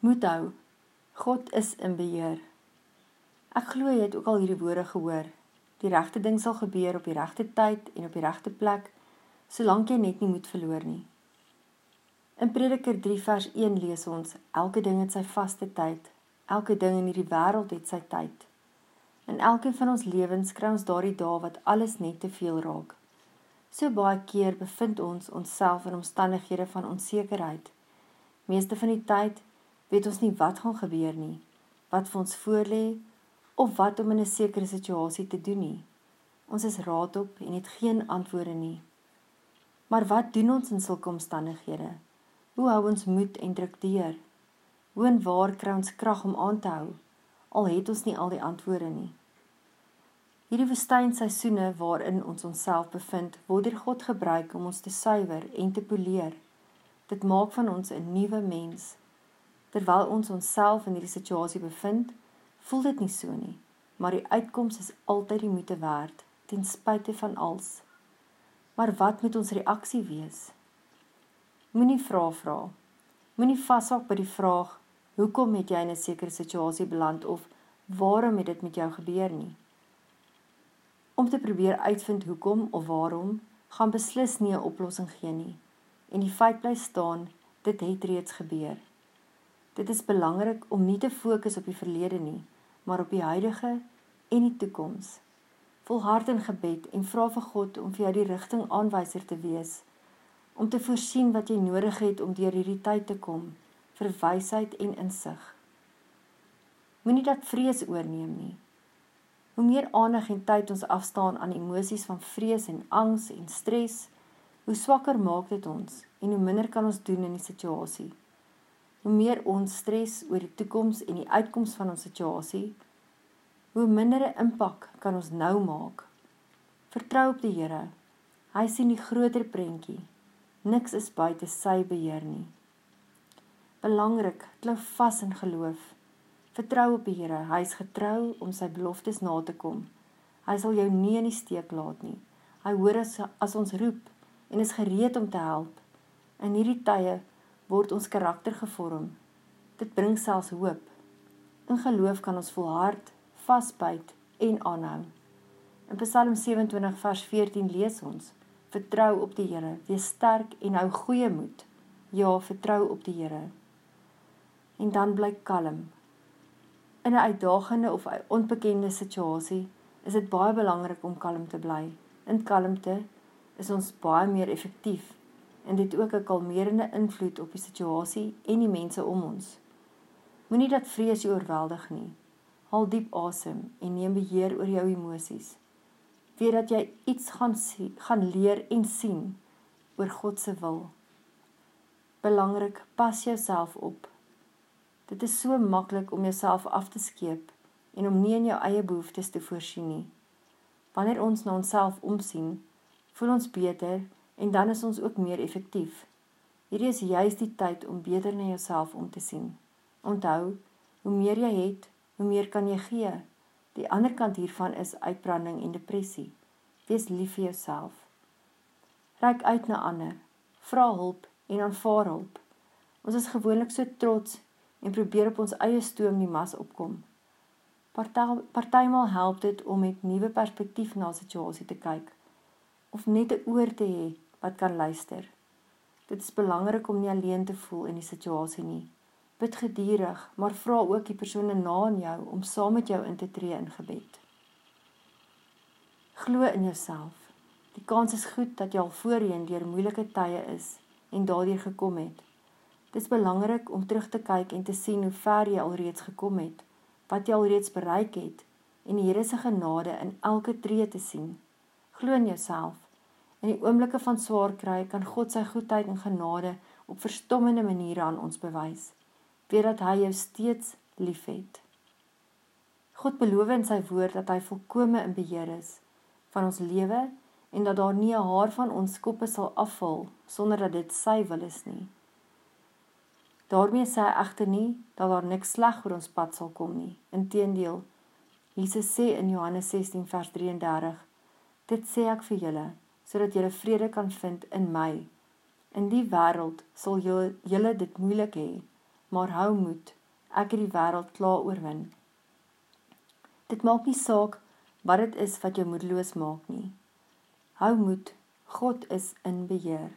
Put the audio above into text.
Moet hou. God is in beheer. Ek glo jy het ook al hierdie woorde gehoor. Die regte ding sal gebeur op die regte tyd en op die regte plek, solank jy net nie moed verloor nie. In Prediker 3 vers 1 lees ons: Elke ding het sy vaste tyd. Elke ding in hierdie wêreld het sy tyd. In elkeen van ons lewens kry ons daardie dae wat alles net te veel raak. So baie keer bevind ons onsself in omstandighede van onsekerheid. Meeste van die tyd weet ons nie wat gaan gebeur nie, wat vir ons voorlê of wat om in 'n sekere situasie te doen nie. Ons is raadop en het geen antwoorde nie. Maar wat doen ons in sulke omstandighede? Hoe hou ons moed en druk deur? Hoe en waar kry ons krag om aan te hou al het ons nie al die antwoorde nie? Hierdie woestynseisoene waarin ons onsself bevind, word deur God gebruik om ons te suiwer en te poleer. Dit maak van ons 'n nuwe mens. Terwyl ons onsself in hierdie situasie bevind, voel dit nie so nie, maar die uitkoms is altyd die moeite werd, ten spyte van alles. Maar wat moet ons reaksie wees? Moenie vra vra. Moenie vashou by die vraag: "Hoekom het jy in 'n sekere situasie beland?" of "Waarom het dit met jou gebeur nie?" om te probeer uitvind hoekom of waarom, gaan beslis nie 'n oplossing gee nie. En die feit bly staan, dit het reeds gebeur. Dit is belangrik om nie te fokus op die verlede nie, maar op die huidige en die toekoms. Volhard in gebed en vra vir God om vir jou die rigtingaanwyser te wees, om te voorsien wat jy nodig het om deur hierdie tyd te kom, vir wysheid en insig. Moenie dat vrees oorneem nie. Hoe meer aandag en tyd ons afstaan aan emosies van vrees en angs en stres, hoe swakker maak dit ons en hoe minder kan ons doen in die situasie. Hoe meer ons stres oor die toekoms en die uitkoms van ons situasie, hoe minder 'n impak kan ons nou maak. Vertrou op die Here. Hy sien die groter prentjie. Niks is buite sy beheer nie. Belangrik, klou vas in geloof. Vertrou op die Here. Hy is getrou om sy beloftes na te kom. Hy sal jou nie in die steek laat nie. Hy hoor as, as ons roep en is gereed om te help. In hierdie tye word ons karakter gevorm. Dit bring selfs hoop. In geloof kan ons volhard, vasbyt en aanhou. In Psalm 27 vers 14 lees ons: Vertrou op die Here, wees sterk en hou goeie moed. Ja, vertrou op die Here. En dan bly kalm, In 'n uitdagende of onbekende situasie is dit baie belangrik om kalm te bly. In kalmte is ons baie meer effektief en dit ook 'n kalmerende invloed op die situasie en die mense om ons. Moenie dat vrees jou oorweldig nie. Haal diep asem en neem beheer oor jou emosies. Weet dat jy iets gaan sien, gaan leer en sien oor God se wil. Belangrik, pas jouself op. Dit is so maklik om jouself af te skeep en om nie in jou eie behoeftes te voorsien nie. Wanneer ons na onsself omsien, voel ons beter en dan is ons ook meer effektief. Hierdie is juis die tyd om beter na jouself om te sien. Onthou, hoe meer jy het, hoe meer kan jy gee. Die ander kant hiervan is uitbranding en depressie. Wees lief vir jouself. Reik uit na ander. Vra hulp en aanvaar hulp. Ons is gewoonlik so trots en probeer op ons eie stoom die mas opkom. Partymal help dit om met nuwe perspektief na 'n situasie te kyk of net 'n oor te hê wat kan luister. Dit is belangrik om nie alleen te voel in die situasie nie. Bid geduldig, maar vra ook die persone na in jou om saam met jou in te tree in gebed. Glo in jouself. Die kans is goed dat jy al voorheen deur moeilike tye is en daardeur gekom het. Dit is belangrik om terug te kyk en te sien hoe ver jy alreeds gekom het, wat jy alreeds bereik het en die Here se genade in elke tree te sien. Glo in jouself. In die oomblikke van swaar kry kan God sy goedheid en genade op verstommende maniere aan ons bewys. Weet dat hy jou steeds liefhet. God beloof in sy woord dat hy volkome in beheer is van ons lewe en dat daar nie 'n haar van ons koppe sal afval sonder dat dit sy wil is nie. Daarmee sê hy egter nie dat daar niks sleg oor ons pad sal kom nie. Inteendeel, Jesus sê in Johannes 16 vers 33: Dit sê ek vir julle sodat julle vrede kan vind in my. In die wêreld sal julle julle dit moeilik hê, maar hou moed, ek het die wêreld klaar oorwin. Dit maak nie saak wat dit is wat jou moedeloos maak nie. Hou moed, God is in beheer.